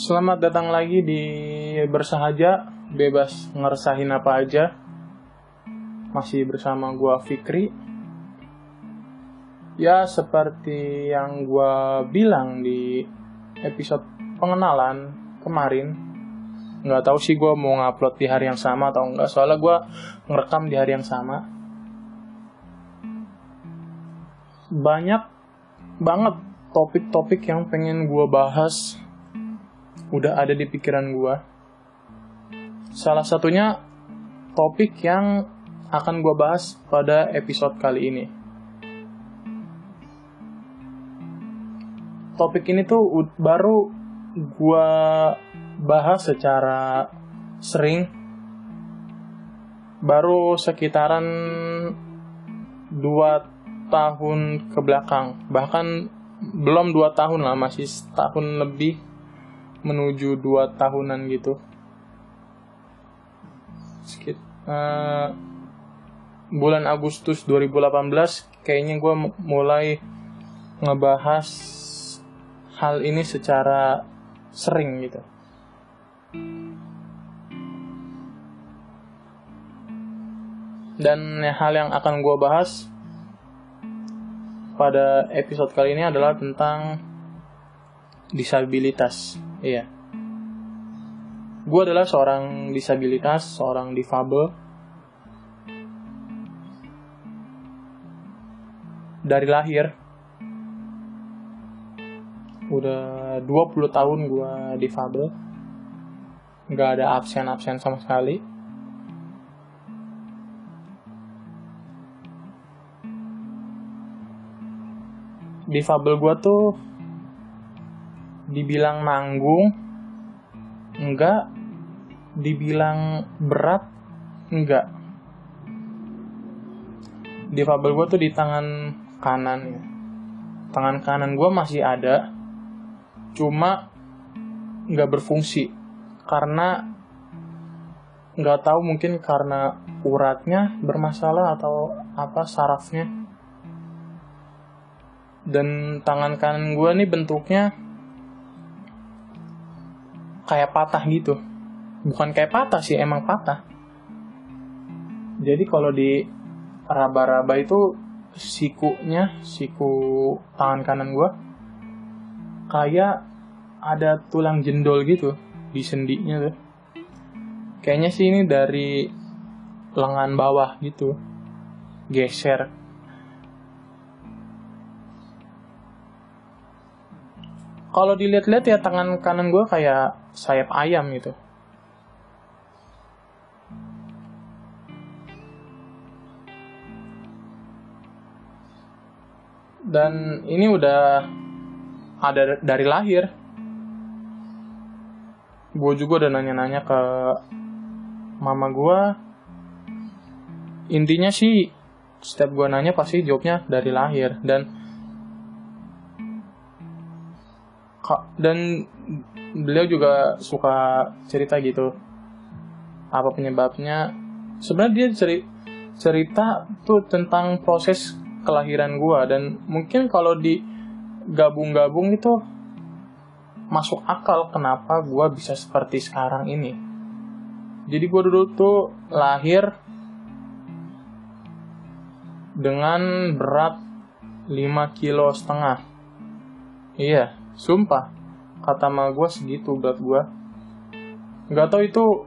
Selamat datang lagi di Bersahaja, bebas ngeresahin apa aja. Masih bersama gua Fikri. Ya, seperti yang gua bilang di episode pengenalan kemarin, nggak tahu sih gua mau ngupload di hari yang sama atau enggak, soalnya gua ngerekam di hari yang sama. Banyak banget topik-topik yang pengen gua bahas udah ada di pikiran gue. Salah satunya topik yang akan gue bahas pada episode kali ini. Topik ini tuh baru gue bahas secara sering, baru sekitaran dua tahun ke belakang, bahkan belum dua tahun lah, masih setahun lebih menuju dua tahunan gitu. Sekit, uh, bulan Agustus 2018 kayaknya gue mulai ngebahas hal ini secara sering gitu. Dan hal yang akan gue bahas pada episode kali ini adalah tentang disabilitas. Iya. Gue adalah seorang disabilitas, seorang difabel. Dari lahir. Udah 20 tahun gue difabel. Gak ada absen-absen sama sekali. Difabel gue tuh dibilang nanggung enggak. Dibilang berat enggak. Difabel gue tuh di tangan kanan ya. Tangan kanan gue masih ada cuma nggak berfungsi. Karena nggak tahu mungkin karena uratnya bermasalah atau apa sarafnya. Dan tangan kanan gue nih bentuknya kayak patah gitu. Bukan kayak patah sih emang patah. Jadi kalau di raba-raba itu sikunya siku tangan kanan gue kayak ada tulang jendol gitu di sendinya tuh. Kayaknya sih ini dari lengan bawah gitu geser kalau dilihat-lihat ya tangan kanan gue kayak sayap ayam gitu. Dan ini udah ada dari lahir. Gue juga udah nanya-nanya ke mama gue. Intinya sih setiap gue nanya pasti jawabnya dari lahir dan dan beliau juga suka cerita gitu. Apa penyebabnya? Sebenarnya dia ceri cerita tuh tentang proses kelahiran gua dan mungkin kalau di gabung-gabung itu masuk akal kenapa gua bisa seperti sekarang ini. Jadi gua dulu tuh lahir dengan berat 5 kilo setengah. Iya Sumpah, kata ma gue segitu berat gue. Gak tau itu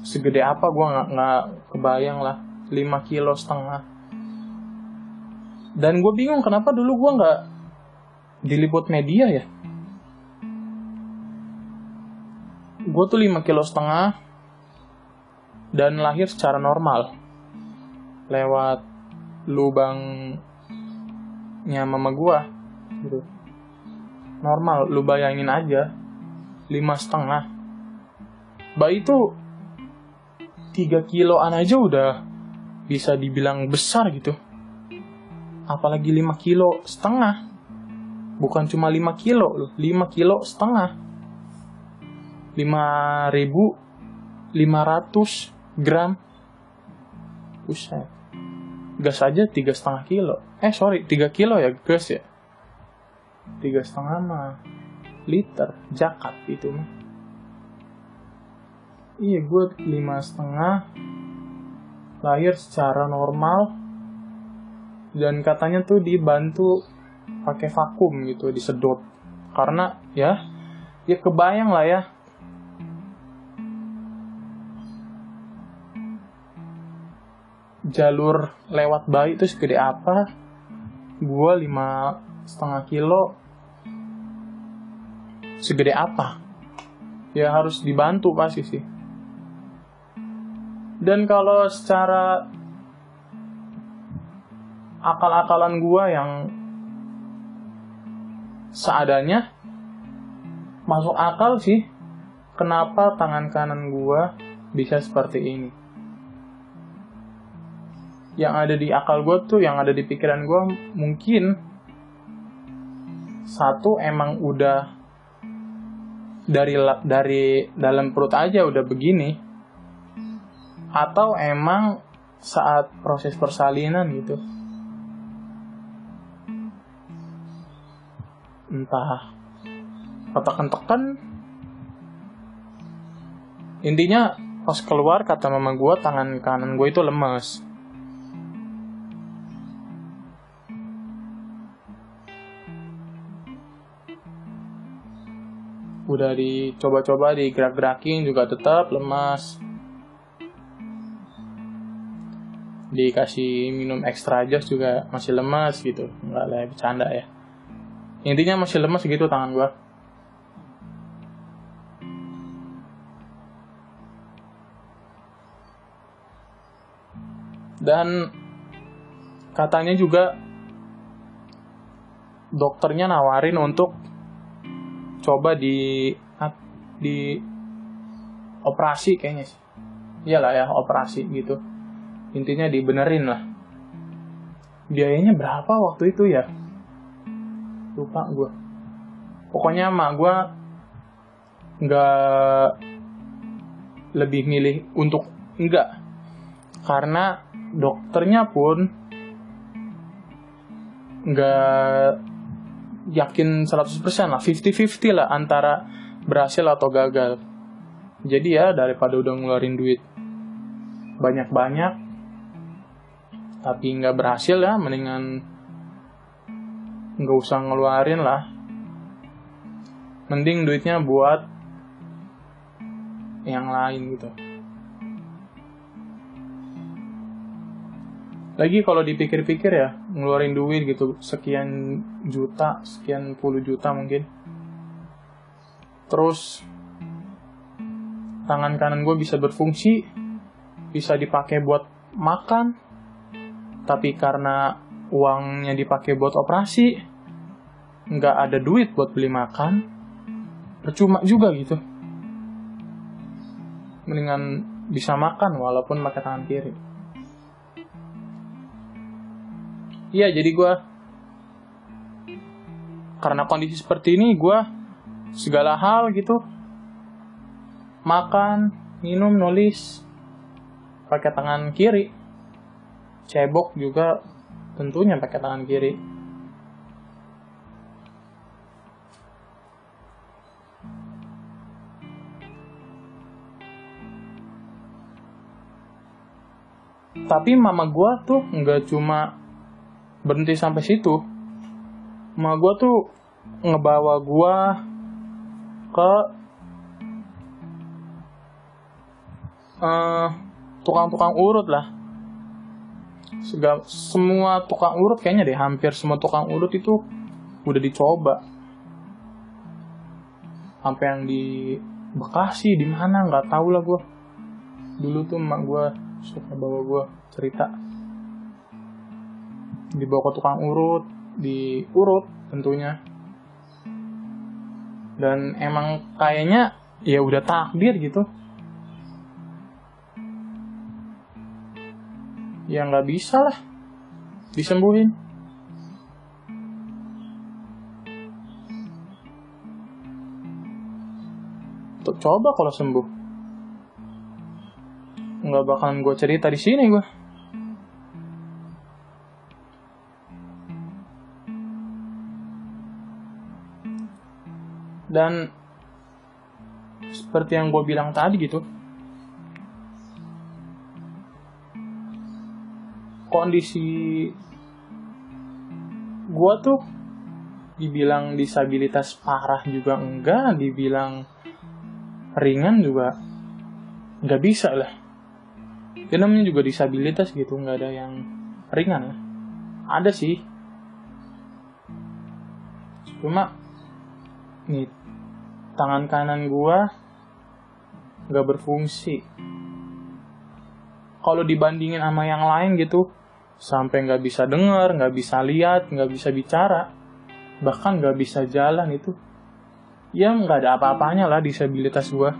segede apa gue nggak nggak kebayang lah. 5 kilo setengah. Dan gue bingung kenapa dulu gue nggak diliput media ya. Gue tuh 5 kilo setengah dan lahir secara normal. Lewat lubangnya mama gue gitu normal lu bayangin aja. Lima setengah. Bayi itu tiga kiloan aja udah bisa dibilang besar gitu. Apalagi lima kilo setengah. Bukan cuma lima kilo lima kilo setengah. Lima ribu lima ratus gram. Buset. gas aja tiga setengah kilo. Eh sorry tiga kilo ya gas ya tiga setengah mah liter jakat itu mah. Iya gue lima setengah lahir secara normal. Dan katanya tuh dibantu pakai vakum gitu disedot. Karena ya ya kebayang lah ya. Jalur lewat bayi itu segede apa? Gue lima setengah kilo segede apa? Ya harus dibantu pasti sih. Dan kalau secara akal-akalan gue yang seadanya masuk akal sih kenapa tangan kanan gue bisa seperti ini? Yang ada di akal gue tuh yang ada di pikiran gue mungkin satu emang udah dari dari dalam perut aja udah begini. Atau emang saat proses persalinan gitu. Entah. Tekan-tekan intinya pas keluar kata mama gue tangan kanan gue itu lemas udah dicoba-coba digerak-gerakin juga tetap lemas. Dikasih minum extra jos juga masih lemas gitu. Nggak lah bercanda ya. Intinya masih lemas gitu tangan gua. Dan katanya juga dokternya nawarin untuk coba di di operasi kayaknya sih. Iyalah ya operasi gitu. Intinya dibenerin lah. Biayanya berapa waktu itu ya? Lupa gue pokoknya mak gue nggak lebih milih untuk enggak karena dokternya pun nggak yakin 100% lah. 50-50 lah antara berhasil atau gagal. Jadi ya daripada udah ngeluarin duit banyak-banyak tapi nggak berhasil ya mendingan nggak usah ngeluarin lah. Mending duitnya buat yang lain gitu lagi kalau dipikir-pikir ya ngeluarin duit gitu sekian juta sekian puluh juta mungkin. Terus tangan kanan gue bisa berfungsi bisa dipakai buat makan tapi karena uangnya dipakai buat operasi nggak ada duit buat beli makan percuma juga gitu. Mendingan bisa makan walaupun pakai tangan kiri iya jadi gue karena kondisi seperti ini gue segala hal gitu. Makan minum nulis pakai tangan kiri. Cebok juga tentunya pakai tangan kiri. Tapi mama gue tuh nggak cuma berhenti sampai situ. Ma gue tuh ngebawa gue ke uh, tukang-tukang urut lah. Segala, semua tukang urut kayaknya deh hampir semua tukang urut itu udah dicoba. Sampai yang di Bekasi di mana nggak tahu lah gue dulu tuh emak gue suka bawa gue cerita dibawa ke tukang urut diurut tentunya. Dan emang kayaknya ya udah takdir gitu. Ya nggak bisa lah disembuhin. Coba kalau sembuh nggak bakalan gue cerita di sini gue dan seperti yang gue bilang tadi gitu kondisi gue tuh dibilang disabilitas parah juga enggak dibilang ringan juga nggak bisa lah. Ya namanya juga disabilitas gitu nggak ada yang ringan lah. Ada sih. Cuma nih tangan kanan gua nggak berfungsi. Kalau dibandingin sama yang lain gitu sampai nggak bisa dengar nggak bisa lihat nggak bisa bicara bahkan nggak bisa jalan itu ya nggak ada apa-apanya lah disabilitas gua.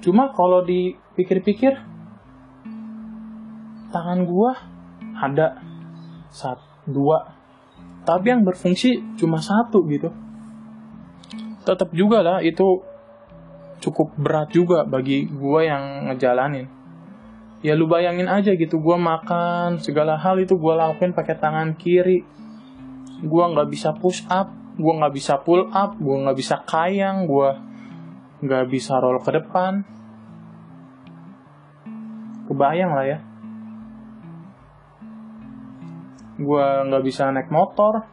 Cuma kalau dipikir-pikir tangan gua ada satu dua tapi yang berfungsi cuma satu gitu. Tetap juga lah itu cukup berat juga bagi gua yang ngejalanin. Ya lu bayangin aja gitu gua makan segala hal itu gua lakuin pakai tangan kiri. Gua nggak bisa push up gua nggak bisa pull up gua nggak bisa kayang gua nggak bisa roll ke depan. Kebayang lah ya gue nggak bisa naik motor.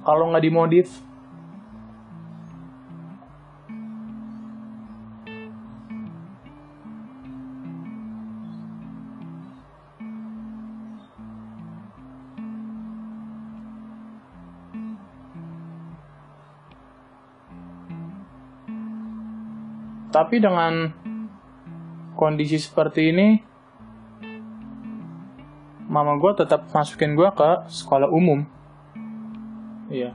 Kalau nggak dimodif tapi dengan kondisi seperti ini mama gue tetap masukin gue ke sekolah umum. Iya.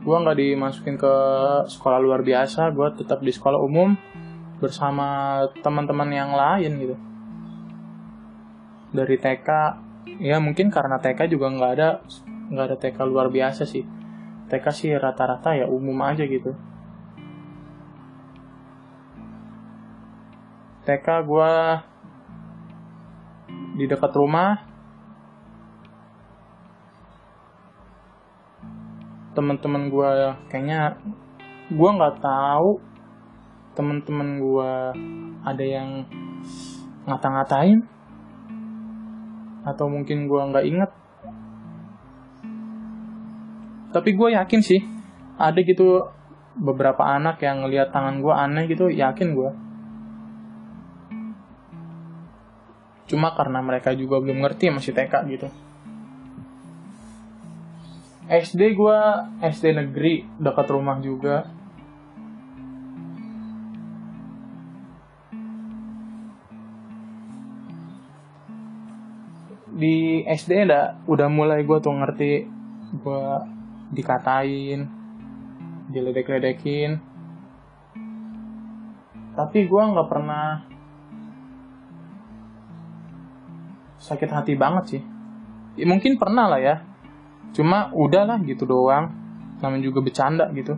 Gue nggak dimasukin ke sekolah luar biasa gue tetap di sekolah umum bersama teman-teman yang lain gitu. Dari TK ya mungkin karena TK juga nggak ada nggak ada TK luar biasa sih. TK sih rata-rata ya umum aja gitu. TK gue di dekat rumah. Teman-teman gue kayaknya gue nggak tahu teman-teman gue ada yang ngata-ngatain atau mungkin gue nggak inget tapi gue yakin sih ada gitu beberapa anak yang ngelihat tangan gue aneh gitu yakin gue cuma karena mereka juga belum ngerti masih TK gitu. SD gue SD negeri dekat rumah juga. Di SD ada udah mulai gue tuh ngerti gue dikatain diledek-ledekin. Tapi gue nggak pernah sakit hati banget sih. Ya, mungkin pernah lah ya. Cuma udahlah gitu doang. Namanya juga bercanda gitu.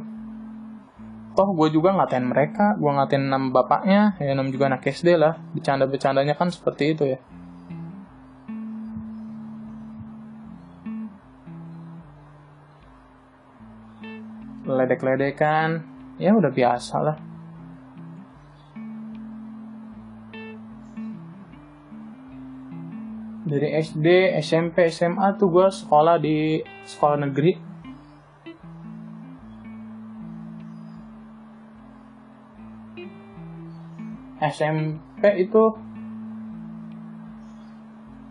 Toh gue juga ngatain mereka. Gue ngatain nama bapaknya. Ya namanya juga anak SD lah. Bercanda bercandanya kan seperti itu ya. Ledek-ledekan. Ya udah biasa lah dari SD, SMP, SMA tuh gue sekolah di sekolah negeri. SMP itu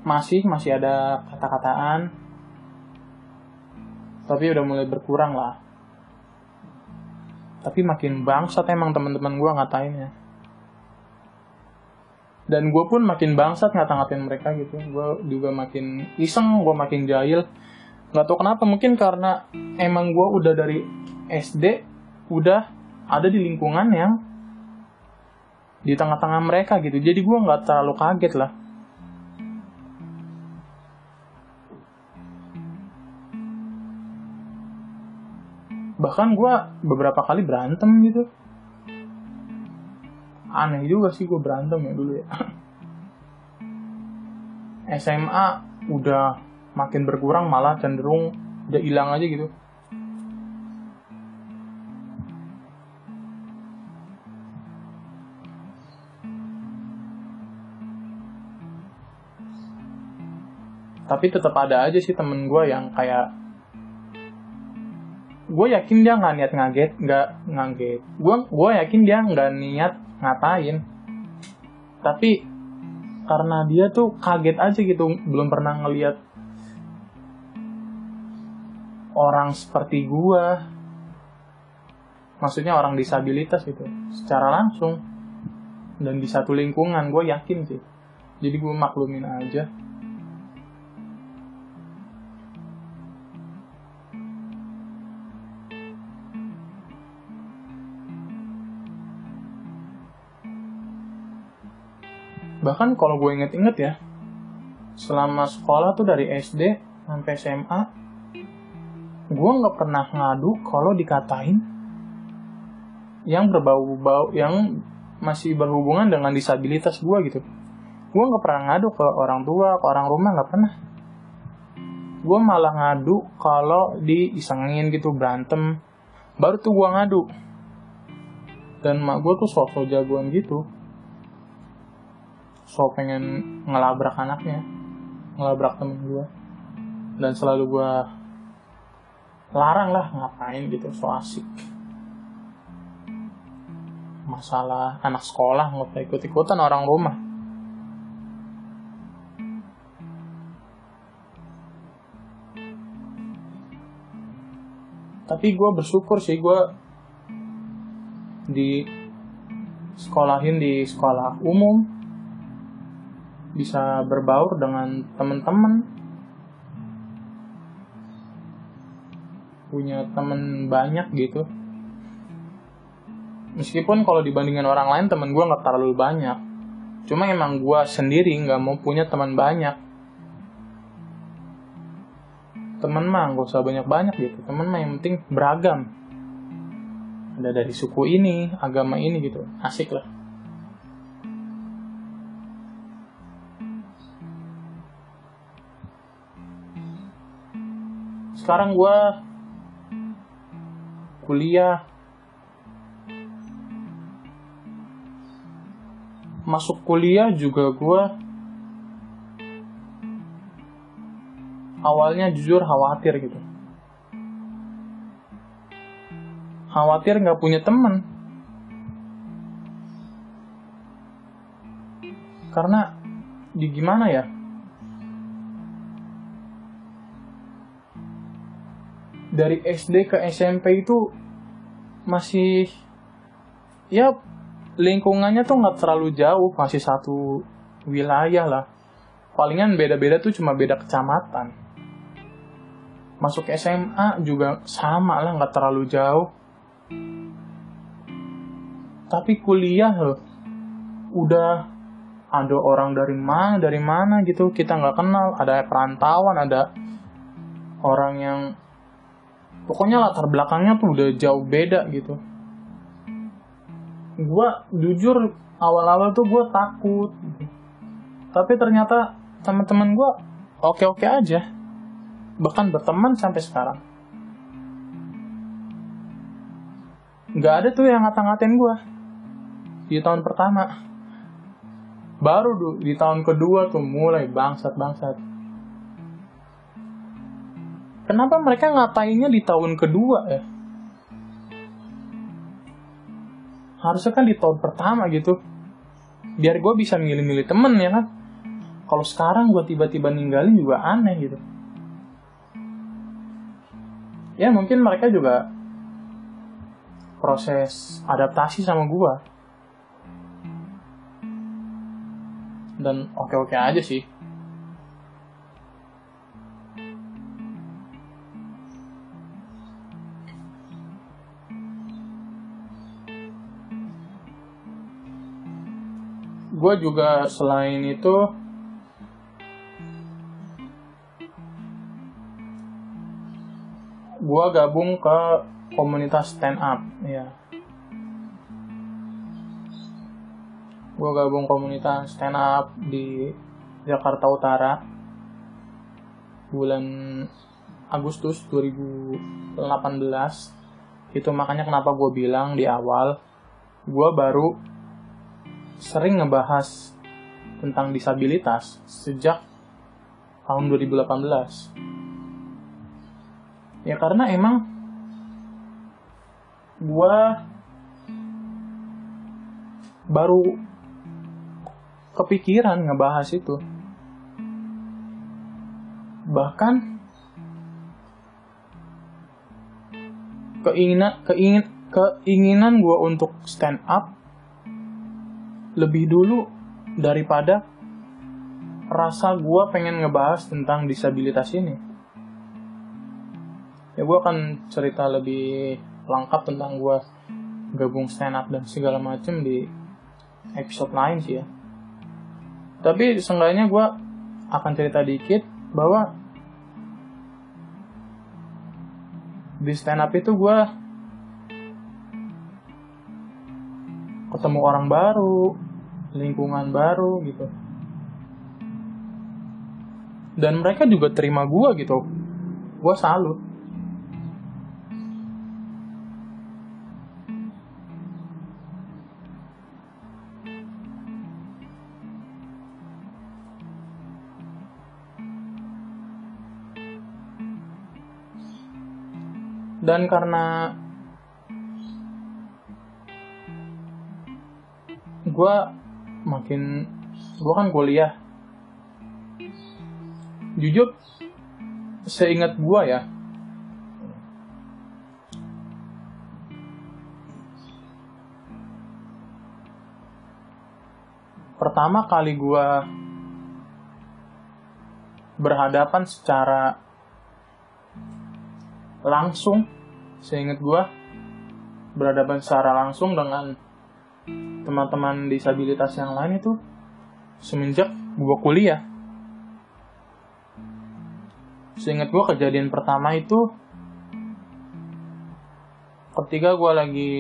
masih masih ada kata-kataan. Tapi udah mulai berkurang lah. Tapi makin bangsat emang teman-teman gue ngatainnya dan gue pun makin bangsat ngata-ngatain mereka gitu. Gue juga makin iseng gue makin jahil. Nggak tau kenapa mungkin karena emang gue udah dari SD udah ada di lingkungan yang di tengah-tengah mereka gitu. Jadi gue nggak terlalu kaget lah. Bahkan gue beberapa kali berantem gitu aneh juga sih gue berantem ya dulu ya. SMA udah makin berkurang malah cenderung udah hilang aja gitu. Tapi tetap ada aja sih temen gue yang kayak gue yakin dia nggak niat ngaget nggak ngaget. Gue gue yakin dia nggak niat ngapain? Tapi karena dia tuh kaget aja gitu belum pernah ngeliat orang seperti gue maksudnya orang disabilitas gitu secara langsung dan di satu lingkungan gue yakin sih. Jadi gue maklumin aja bahkan kalau gue inget-inget ya selama sekolah tuh dari SD sampai SMA gue nggak pernah ngadu kalau dikatain yang berbau-bau yang masih berhubungan dengan disabilitas gue gitu. Gue nggak pernah ngadu ke orang tua ke orang rumah nggak pernah. Gue malah ngadu kalau diisengin gitu berantem. Baru tuh gue ngadu. Dan mak gue tuh sok-sok jagoan gitu so pengen ngelabrak anaknya ngelabrak temen gue dan selalu gue larang lah ngapain gitu so asik. Masalah anak sekolah nggak usah ikut-ikutan orang rumah. Tapi gue bersyukur sih gue di sekolahin di sekolah umum bisa berbaur dengan teman-teman. Punya temen banyak gitu. Meskipun kalau dibandingin orang lain temen gue nggak terlalu banyak. Cuma emang gue sendiri nggak mau punya teman banyak. Temen mah gak usah banyak-banyak gitu. Temen mah yang penting beragam. Ada dari suku ini agama ini gitu. Asik lah sekarang gue kuliah. Masuk kuliah juga gue awalnya jujur khawatir gitu. Khawatir nggak punya temen. Karena di gimana ya dari SD ke SMP itu masih ya lingkungannya tuh nggak terlalu jauh masih satu wilayah lah. Palingan beda-beda tuh cuma beda kecamatan. Masuk SMA juga sama lah nggak terlalu jauh. Tapi kuliah loh udah ada orang dari mana dari mana gitu kita nggak kenal. Ada perantauan ada orang yang pokoknya latar belakangnya tuh udah jauh beda gitu. Gue jujur awal-awal tuh gue takut gitu. tapi ternyata teman-teman gue oke-oke aja. Bahkan berteman sampai sekarang. Nggak ada tuh yang ngata-ngatain gue di tahun pertama. Baru di tahun kedua tuh mulai bangsat bangsat Kenapa mereka ngatainnya di tahun kedua ya? Harusnya kan di tahun pertama gitu. Biar gue bisa milih-milih temen ya kan. Kalau sekarang gue tiba-tiba ninggalin juga aneh gitu. Ya mungkin mereka juga proses adaptasi sama gue. Dan oke-oke aja sih. Gue juga selain itu gue gabung ke komunitas stand up ya gue gabung komunitas stand up di Jakarta Utara bulan Agustus 2018 itu makanya kenapa gue bilang di awal gue baru sering ngebahas tentang disabilitas sejak tahun 2018 ya karena emang gue baru kepikiran ngebahas itu. Bahkan keinginan keingin keinginan gue untuk stand up lebih dulu daripada rasa gue pengen ngebahas tentang disabilitas ini. Ya gue akan cerita lebih lengkap tentang gue gabung stand up dan segala macem di episode lain sih ya. Tapi seenggaknya gue akan cerita dikit bahwa di stand up itu gue ketemu orang baru lingkungan baru gitu. Dan mereka juga terima gue gitu. Gue salut. Dan karena gue makin gue kan kuliah. Jujur seingat gue ya pertama kali gue berhadapan secara langsung seingat gue berhadapan secara langsung dengan teman-teman disabilitas yang lain itu semenjak gue kuliah. Seingat gue kejadian pertama itu ketika gue lagi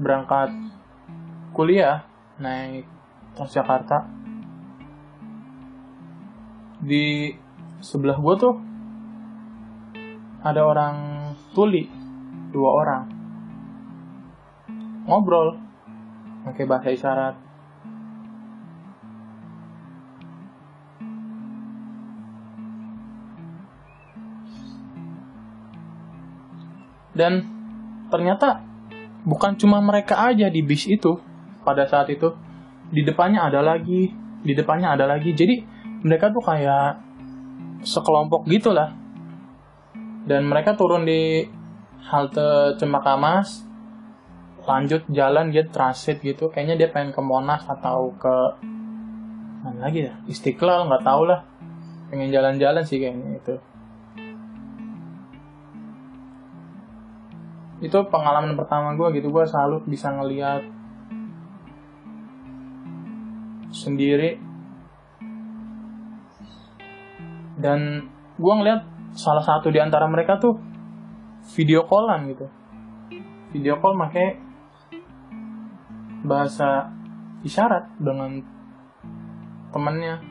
berangkat kuliah naik Transjakarta di sebelah gue tuh ada orang tuli dua orang ngobrol pakai bahasa isyarat. Dan ternyata bukan cuma mereka aja di bis itu pada saat itu. Di depannya ada lagi di depannya ada lagi. Jadi mereka tuh kayak sekelompok gitulah. Dan mereka turun di halte Cempaka Mas lanjut jalan dia transit gitu. Kayaknya dia pengen ke Monas atau ke mana lagi ya? Istiqlal nggak tahu lah. Pengen jalan-jalan sih kayaknya itu. Itu pengalaman pertama gue gitu. Gue salut bisa ngeliat sendiri. Dan gue ngeliat salah satu di antara mereka tuh video callan gitu. Video call pakai bahasa isyarat dengan temennya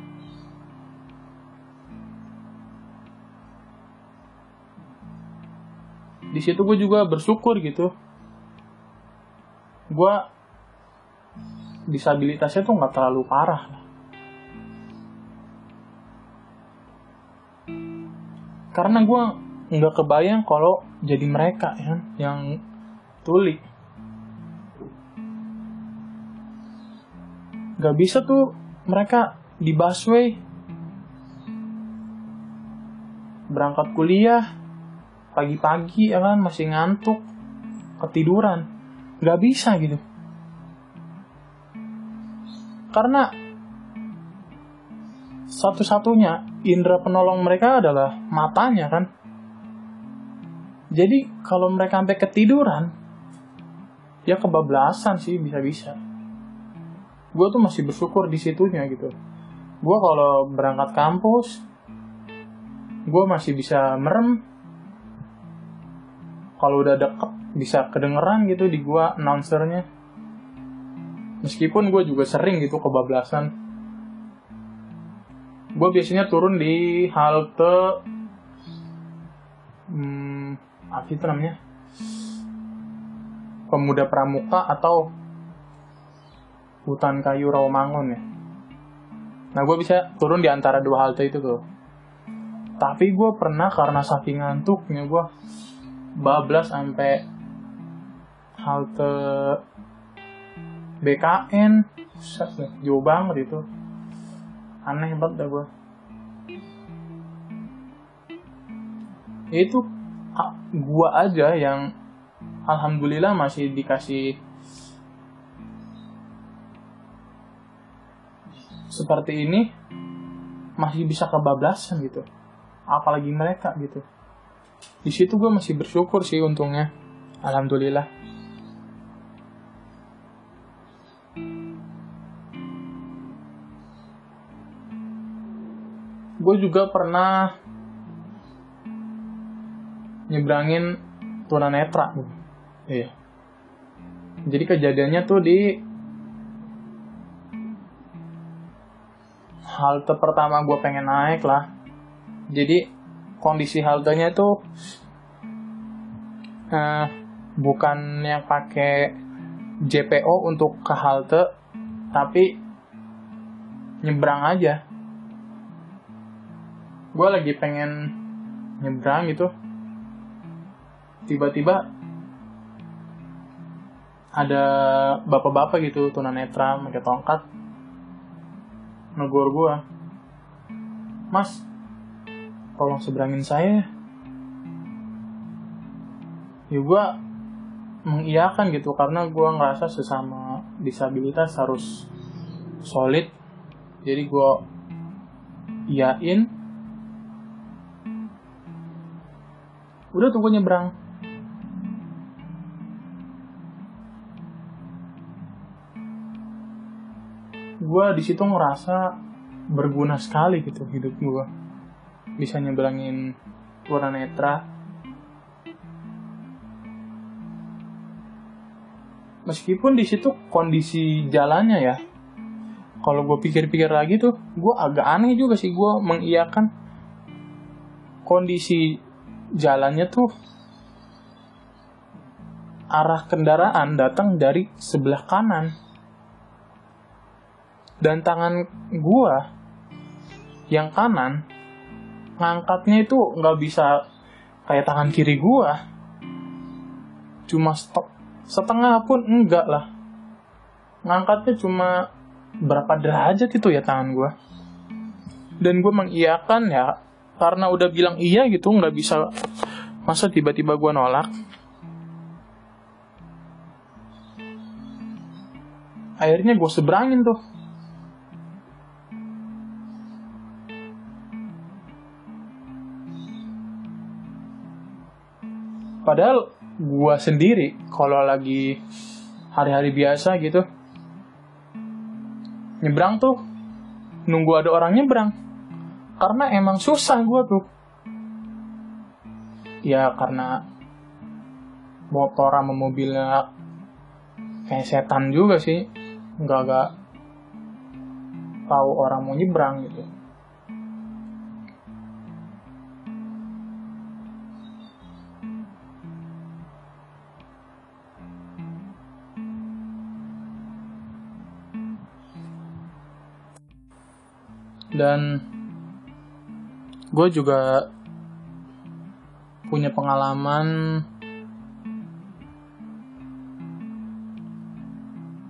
di situ gue juga bersyukur gitu. Gue disabilitasnya tuh nggak terlalu parah. Karena gue nggak kebayang kalau jadi mereka ya yang tuli nggak bisa tuh mereka di busway. Berangkat kuliah pagi-pagi ya kan masih ngantuk ketiduran. Nggak bisa gitu. Karena satu-satunya indera penolong mereka adalah matanya kan. Jadi kalau mereka sampai ketiduran ya kebablasan sih bisa-bisa gue tuh masih bersyukur di situnya gitu. Gue kalau berangkat kampus gue masih bisa merem. Kalau udah deket bisa kedengeran gitu di gua announcernya. Meskipun gue juga sering gitu kebablasan. Gue gue biasanya turun di halte hmm, apa itu namanya? Pemuda pramuka atau hutan kayu Rawamangun ya. Nah gue bisa turun di antara dua halte itu tuh. Tapi gue pernah karena saking ngantuknya gue bablas sampai halte BKN jauh banget itu. Aneh banget dah gue itu gua aja yang alhamdulillah masih dikasih seperti ini masih bisa kebablasan gitu apalagi mereka gitu di situ gue masih bersyukur sih untungnya alhamdulillah gue juga pernah nyebrangin tunanetra gitu. Iya. Jadi kejadiannya tuh di halte pertama gue pengen naik lah. Jadi kondisi haltenya itu uh, bukan yang pakai JPO untuk ke halte, tapi nyebrang aja. Gue lagi pengen nyebrang gitu, tiba-tiba ada bapak-bapak gitu tunanetra pakai tongkat negor gua. Mas tolong seberangin saya ya. Gua mengiyakan gitu karena gua ngerasa sesama disabilitas harus solid. Jadi gua iyain. Udah tunggu nyebrang gue di situ ngerasa berguna sekali gitu hidup gue bisa nyebrangin warna netra. Meskipun di situ kondisi jalannya ya kalau gue pikir-pikir lagi tuh gue agak aneh juga sih gue mengiyakan kondisi jalannya tuh. Arah kendaraan datang dari sebelah kanan dan tangan gua yang kanan ngangkatnya itu nggak bisa kayak tangan kiri gua. Cuma stop setengah pun enggak lah. Ngangkatnya cuma berapa derajat itu ya tangan gua. Dan gue mengiyakan ya karena udah bilang iya gitu nggak bisa. Masa tiba-tiba gue nolak? Akhirnya gue seberangin tuh padahal gua sendiri kalau lagi hari-hari biasa gitu nyebrang tuh nunggu ada orang nyebrang. Karena emang susah gua tuh. Ya karena motor sama mobilnya kayak setan juga sih. Nggak nggak tahu orang mau nyebrang gitu dan gue juga punya pengalaman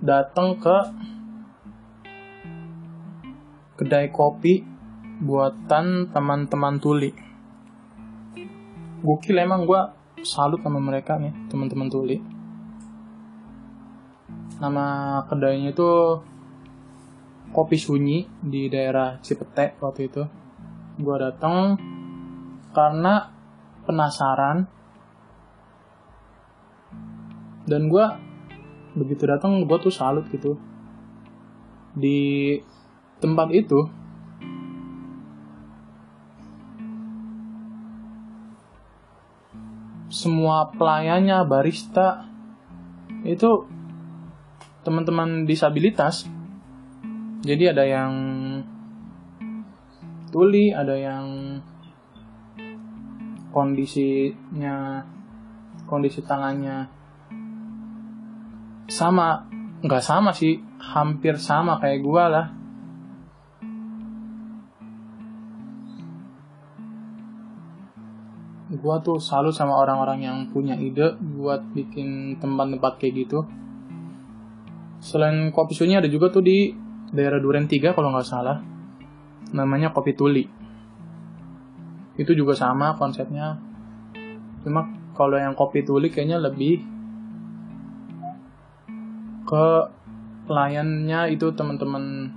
datang ke kedai kopi buatan teman-teman tuli. Gokil emang gue salut sama mereka nih teman-teman tuli. Nama kedainya itu kopi sunyi di daerah Cipete waktu itu. Gue datang karena penasaran. Dan gue begitu datang gue tuh salut gitu. Di tempat itu semua pelayannya barista itu teman-teman disabilitas jadi ada yang tuli ada yang kondisinya kondisi tangannya sama. Nggak sama sih hampir sama kayak gua lah. Gua tuh selalu sama orang-orang yang punya ide buat bikin tempat-tempat kayak gitu. Selain kopi sunya ada juga tuh di daerah Duren 3 kalau nggak salah. Namanya kopi tuli. Itu juga sama konsepnya. Cuma kalau yang kopi tuli kayaknya lebih ke pelayannya itu teman-teman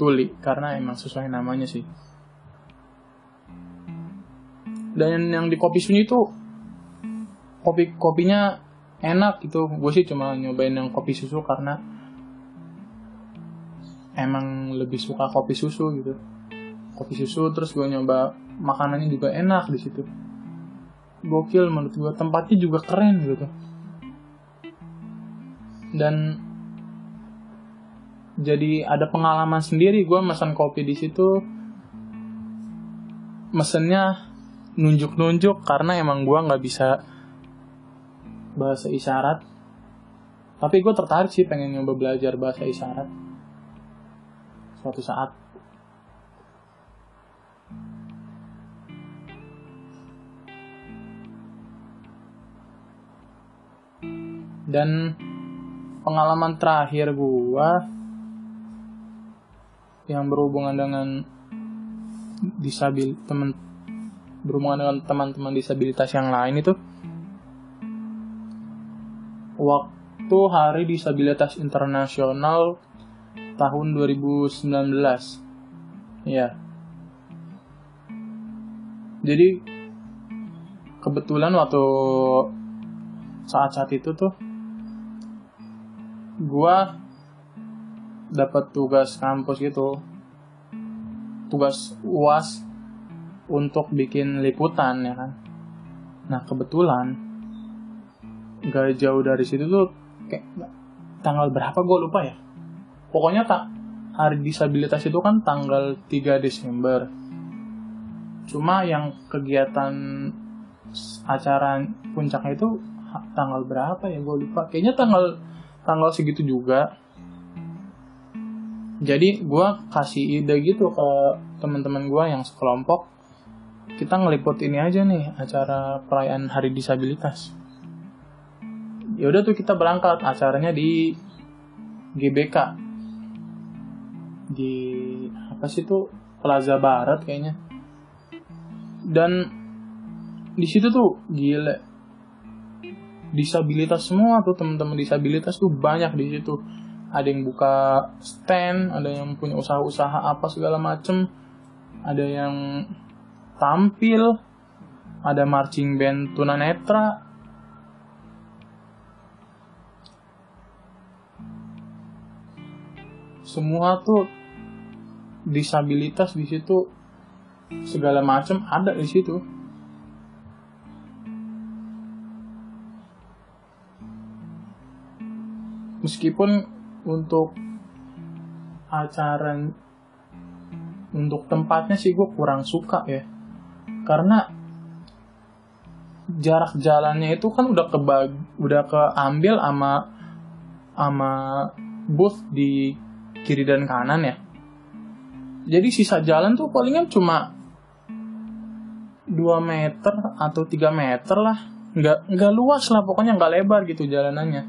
tuli karena emang sesuai namanya sih. Dan yang di kopi sunyi itu kopi kopinya enak gitu. Gue sih cuma nyobain yang kopi susu karena emang lebih suka kopi susu gitu. Kopi susu terus gue nyoba makanannya juga enak di situ. Gokil menurut gue tempatnya juga keren gitu. Dan jadi ada pengalaman sendiri gue pesan kopi di situ. Mesennya nunjuk-nunjuk karena emang gue nggak bisa bahasa isyarat. Tapi gue tertarik sih pengen nyoba belajar bahasa isyarat suatu saat. Dan pengalaman terakhir gue yang berhubungan dengan disabil teman berhubungan dengan teman-teman disabilitas yang lain itu waktu Hari Disabilitas Internasional tahun 2019 ya jadi kebetulan waktu saat-saat itu tuh gua dapat tugas kampus gitu. Tugas uas untuk bikin liputan ya kan? Nah kebetulan gak jauh dari situ tuh kayak tanggal berapa gue lupa ya pokoknya tak hari disabilitas itu kan tanggal 3 Desember. Cuma yang kegiatan acara puncaknya itu tanggal berapa ya? Gue lupa. Kayaknya tanggal tanggal segitu juga. Jadi gue kasih ide gitu ke teman-teman gue yang sekelompok. Kita ngeliput ini aja nih acara perayaan Hari Disabilitas. Ya udah tuh kita berangkat acaranya di GBK di apa sih tuh Plaza Barat kayaknya. Dan di situ tuh gile disabilitas semua tuh teman-teman disabilitas tuh banyak di situ. Ada yang buka stand, ada yang punya usaha-usaha apa segala macem, ada yang tampil ada marching band tunanetra semua tuh disabilitas di situ segala macam ada di situ. Meskipun untuk acara untuk tempatnya sih gue kurang suka ya. Karena jarak jalannya itu kan udah kebag udah keambil sama sama booth di kiri dan kanan ya jadi sisa jalan tuh palingan cuma 2 meter atau 3 meter lah. Nggak nggak luas lah pokoknya nggak lebar gitu jalanannya.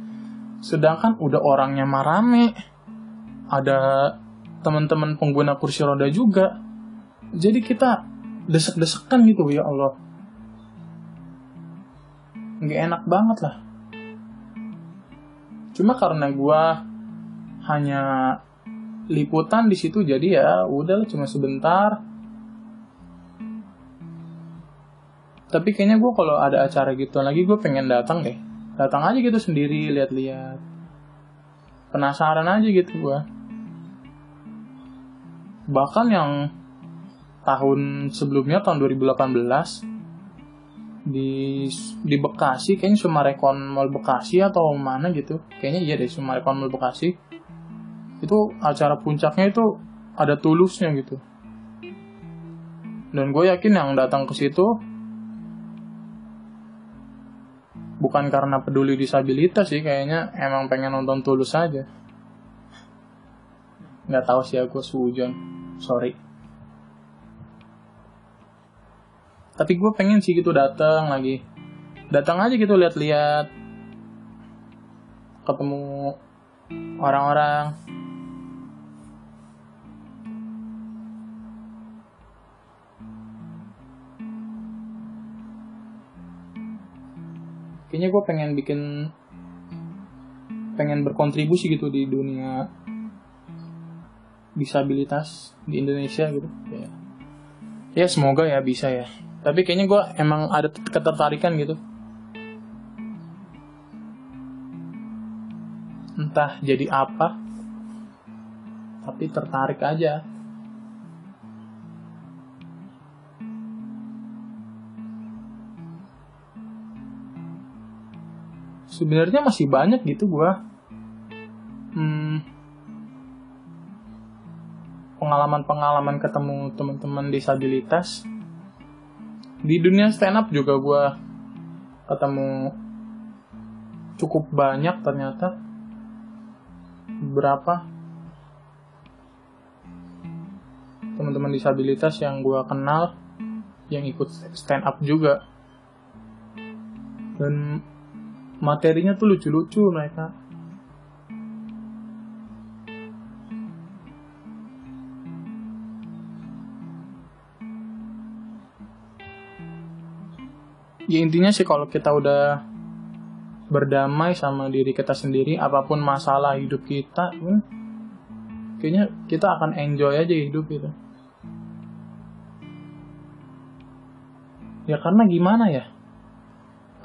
Sedangkan udah orangnya marame ada teman-teman pengguna kursi roda juga. Jadi kita desek-desekan gitu ya Allah. Nggak enak banget lah. Cuma karena gue hanya liputan di situ jadi ya udah cuma sebentar. Tapi kayaknya gue kalau ada acara gitu lagi gue pengen datang deh. Datang aja gitu sendiri lihat-lihat. Penasaran aja gitu gue bahkan yang tahun sebelumnya tahun 2018 di di Bekasi kayaknya Sumarekon Mall Bekasi atau mana gitu. Kayaknya iya deh Sumarekon Mall Bekasi itu acara puncaknya itu ada tulusnya gitu. Dan gue yakin yang datang ke situ bukan karena peduli disabilitas sih kayaknya emang pengen nonton tulus aja. Nggak tahu sih aku sujon sorry. Tapi gue pengen sih gitu datang lagi. Datang aja gitu lihat-lihat. Ketemu orang-orang kayaknya gue pengen bikin pengen berkontribusi gitu di dunia disabilitas di Indonesia gitu. Ya. Ya semoga ya bisa ya. Tapi kayaknya gue emang ada ketertarikan gitu. Entah jadi apa tapi tertarik aja sebenarnya masih banyak gitu gue hmm, pengalaman-pengalaman ketemu teman-teman disabilitas di dunia stand up juga gue ketemu cukup banyak ternyata. Berapa? Teman-teman disabilitas yang gue kenal yang ikut stand up juga. Dan materinya tuh lucu-lucu mereka. Ya intinya sih kalau kita udah berdamai sama diri kita sendiri apa pun masalah hidup kita hmm, kayaknya kita akan enjoy aja hidup itu ya karena gimana ya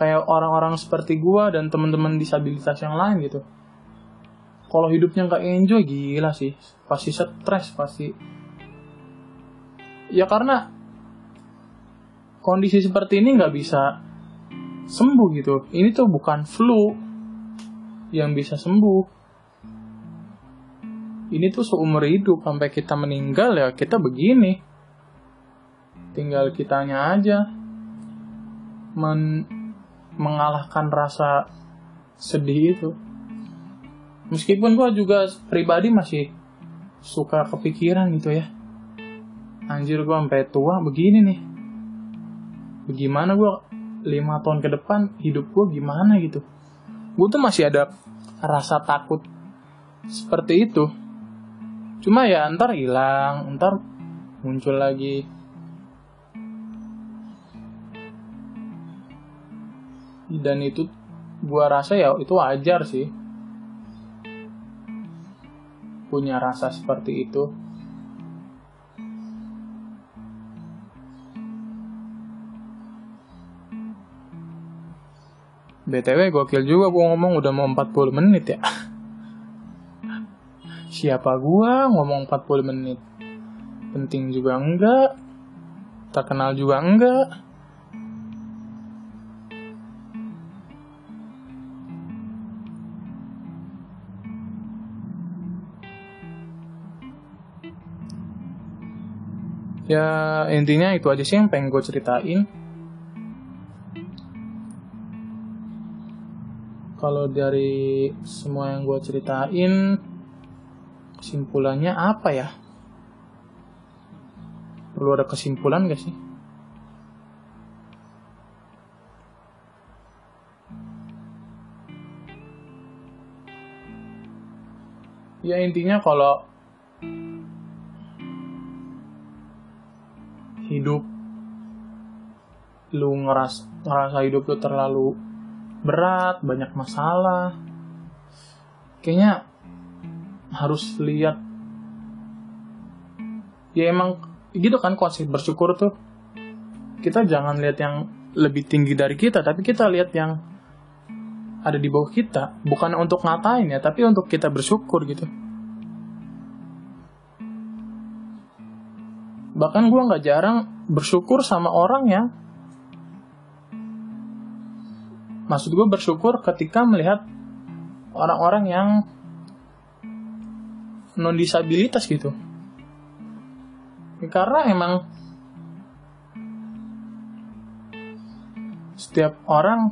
kayak orang-orang seperti gue dan teman-teman disabilitas yang lain gitu. Kalau hidupnya nggak enjoy gila sih. Pasti stres pasti. Ya karena kondisi seperti ini nggak bisa sembuh gitu. Ini tuh bukan flu yang bisa sembuh. Ini tuh seumur hidup sampai kita meninggal ya kita begini. Tinggal kitanya aja. Men mengalahkan rasa sedih itu. Meskipun gue juga pribadi masih suka kepikiran gitu ya. Anjir gue sampai tua begini nih. Bagaimana gue lima tahun ke depan hidup gue gimana gitu. Gue tuh masih ada rasa takut seperti itu. Cuma ya ntar hilang, ntar muncul lagi dan itu gua rasa ya itu wajar sih. Punya rasa seperti itu. BTW gokil juga gua ngomong udah mau 40 menit ya. Siapa gua ngomong 40 menit? Penting juga enggak? Terkenal juga enggak ya intinya itu aja sih yang pengen gue ceritain. Kalau dari semua yang gue ceritain kesimpulannya apa ya? Perlu ada kesimpulan gak sih? Ya intinya kalau hidup lu ngeras ngerasa hidup lu terlalu berat banyak masalah kayaknya harus lihat ya emang gitu kan konsep bersyukur tuh. Kita jangan lihat yang lebih tinggi dari kita tapi kita lihat yang ada di bawah kita. Bukan untuk ngatain ya tapi untuk kita bersyukur gitu bahkan gue nggak jarang bersyukur sama orang ya maksud gue bersyukur ketika melihat orang-orang yang non disabilitas gitu. Karena emang setiap orang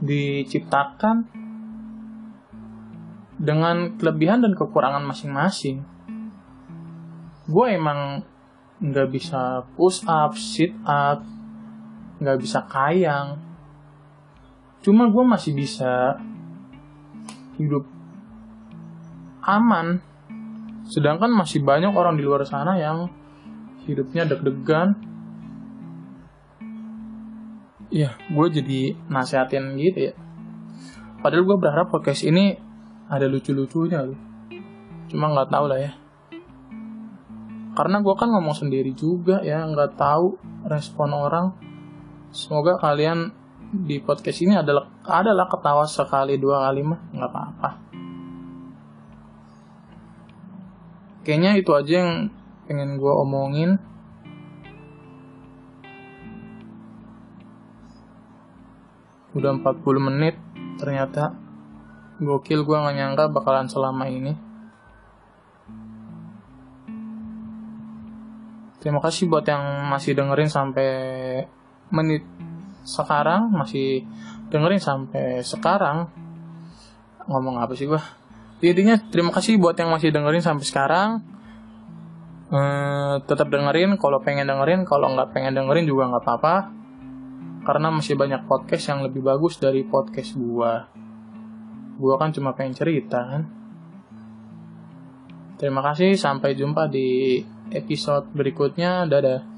diciptakan dengan kelebihan dan kekurangan masing-masing. Gue emang nggak bisa push up, sit up, nggak bisa kayang. Cuma gue masih bisa hidup aman. Sedangkan masih banyak orang di luar sana yang hidupnya deg-degan. Ya, gue jadi nasehatin gitu ya. Padahal gue berharap podcast ini ada lucu-lucunya cuma nggak tahu lah ya karena gue kan ngomong sendiri juga ya nggak tahu respon orang. Semoga kalian di podcast ini adalah adalah ketawa sekali dua kali mah nggak apa-apa. Kayaknya itu aja yang pengen gue omongin. Udah 40 menit ternyata Gokil gue gak nyangka bakalan selama ini. Terima kasih buat yang masih dengerin sampai menit sekarang, masih dengerin sampai sekarang. Ngomong apa sih gue? Intinya terima kasih buat yang masih dengerin sampai sekarang. Uh, tetap dengerin kalau pengen dengerin, kalau nggak pengen dengerin juga nggak apa-apa. Karena masih banyak podcast yang lebih bagus dari podcast gue gue kan cuma pengen cerita kan terima kasih sampai jumpa di episode berikutnya. Dadah